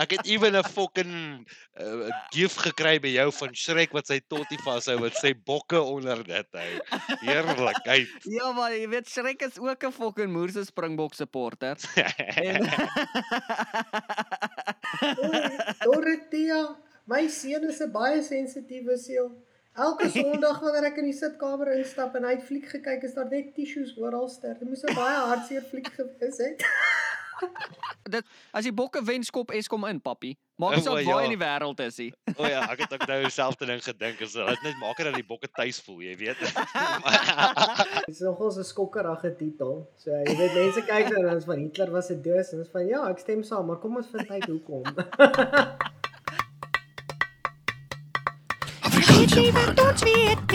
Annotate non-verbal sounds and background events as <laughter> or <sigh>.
Ek het ewen 'n fucking uh, gift gekry by jou van Shrek wat sy totty vashou met sy bokke onder dit hou. Heerlikheid. <laughs> Ja, maar jy weet Shrek is ook 'n fucking Moerse Springbok supporter. En <laughs> Dorothea, my seun is 'n baie sensitiewe siel. Elke <laughs> Sondag wanneer ek in die sitkamer instap en hy het fliek gekyk, is daar net tissues oralster. Dit moes 'n baie hartseer fliek gewees het. Dit as die bokke wen skop Eskom in, papi. Maak nie O, saak waar ja. in die wêreld is hy. <laughs> O ja, ek het ook nou dieselfde ding gedink as dit net maak dat die bokke tuis voel, jy weet. <laughs> Dit is nogals 'n skokkerige titel. So jy weet mense kyk dan ons van Hitler was 'n dus en ons van ja, ek stem saam, maar kom ons vind uit hoekom. Weet